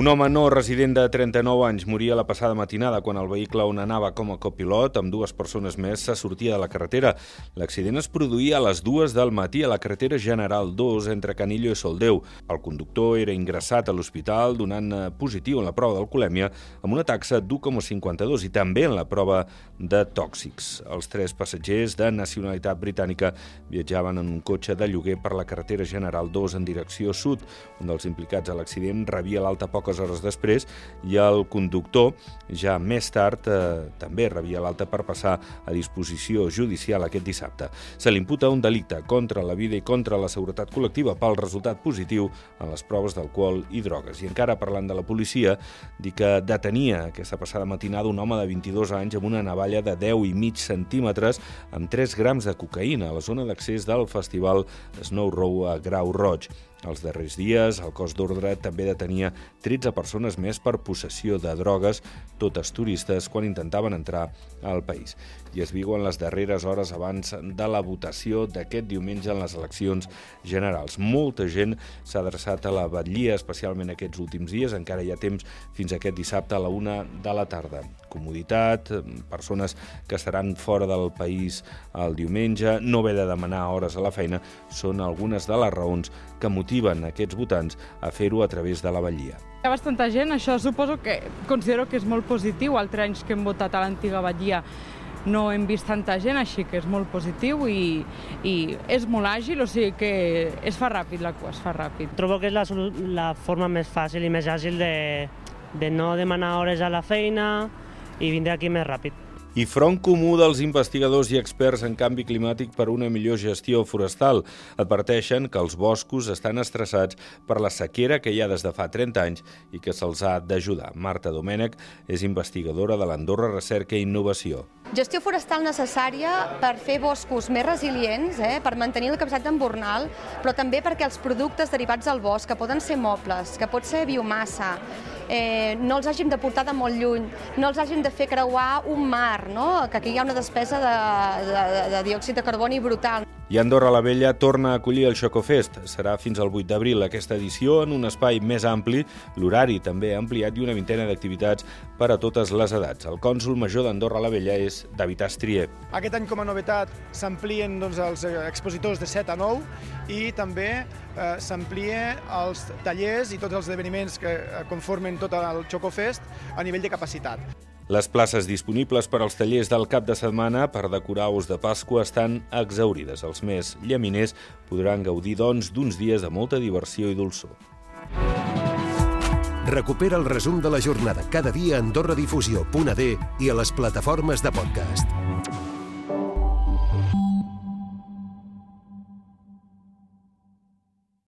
Un home no resident de 39 anys moria la passada matinada quan el vehicle on anava com a copilot amb dues persones més se sortia de la carretera. L'accident es produïa a les dues del matí a la carretera General 2 entre Canillo i Soldeu. El conductor era ingressat a l'hospital donant eh, positiu en la prova d'alcoholèmia amb una taxa d'1,52 i també en la prova de tòxics. Els tres passatgers de nacionalitat britànica viatjaven en un cotxe de lloguer per la carretera General 2 en direcció sud. Un dels implicats a l'accident rebia l'alta poca poques hores després i el conductor ja més tard eh, també rebia l'alta per passar a disposició judicial aquest dissabte. Se li imputa un delicte contra la vida i contra la seguretat col·lectiva pel resultat positiu en les proves d'alcohol i drogues. I encara parlant de la policia, dir que detenia aquesta passada matinada un home de 22 anys amb una navalla de 10 i mig centímetres amb 3 grams de cocaïna a la zona d'accés del festival Snow Row a Grau Roig. Els darrers dies, el cos d'ordre també detenia 13 persones més per possessió de drogues, totes turistes, quan intentaven entrar al país. I es viuen les darreres hores abans de la votació d'aquest diumenge en les eleccions generals. Molta gent s'ha adreçat a la batllia, especialment aquests últims dies. Encara hi ha temps fins aquest dissabte a la una de la tarda. Comoditat, persones que estaran fora del país el diumenge, no haver de demanar hores a la feina, són algunes de les raons que motiven aquests votants a fer-ho a través de la batllia. Hi ha bastanta gent, això suposo que considero que és molt positiu, altres anys que hem votat a l'antiga batllia no hem vist tanta gent, així que és molt positiu i, i és molt àgil, o sigui que es fa ràpid la cua, es fa ràpid. Trobo que és la, la forma més fàcil i més àgil de, de no demanar hores a la feina i vindre aquí més ràpid i front comú dels investigadors i experts en canvi climàtic per una millor gestió forestal. Adverteixen que els boscos estan estressats per la sequera que hi ha des de fa 30 anys i que se'ls ha d'ajudar. Marta Domènech és investigadora de l'Andorra Recerca i Innovació. Gestió forestal necessària per fer boscos més resilients, eh, per mantenir la capacitat embornal, però també perquè els productes derivats del bosc, que poden ser mobles, que pot ser biomassa, eh, no els hàgim de portar de molt lluny, no els hàgim de fer creuar un mar, no? que aquí hi ha una despesa de, de, de diòxid de carboni brutal. I Andorra la Vella torna a acollir el Xocofest. Serà fins al 8 d'abril aquesta edició en un espai més ampli, l'horari també ampliat i una vintena d'activitats per a totes les edats. El cònsul major d'Andorra la Vella és David Astrier. Aquest any, com a novetat, s'amplien doncs, els expositors de 7 a 9 i també eh, s'amplien els tallers i tots els esdeveniments que eh, conformen tot el Xocofest a nivell de capacitat. Les places disponibles per als tallers del cap de setmana per decorar ous de Pasqua estan exaurides. Els més llaminers podran gaudir, doncs, d'uns dies de molta diversió i dolçor. Recupera el resum de la jornada cada dia a AndorraDifusió.d i a les plataformes de podcast.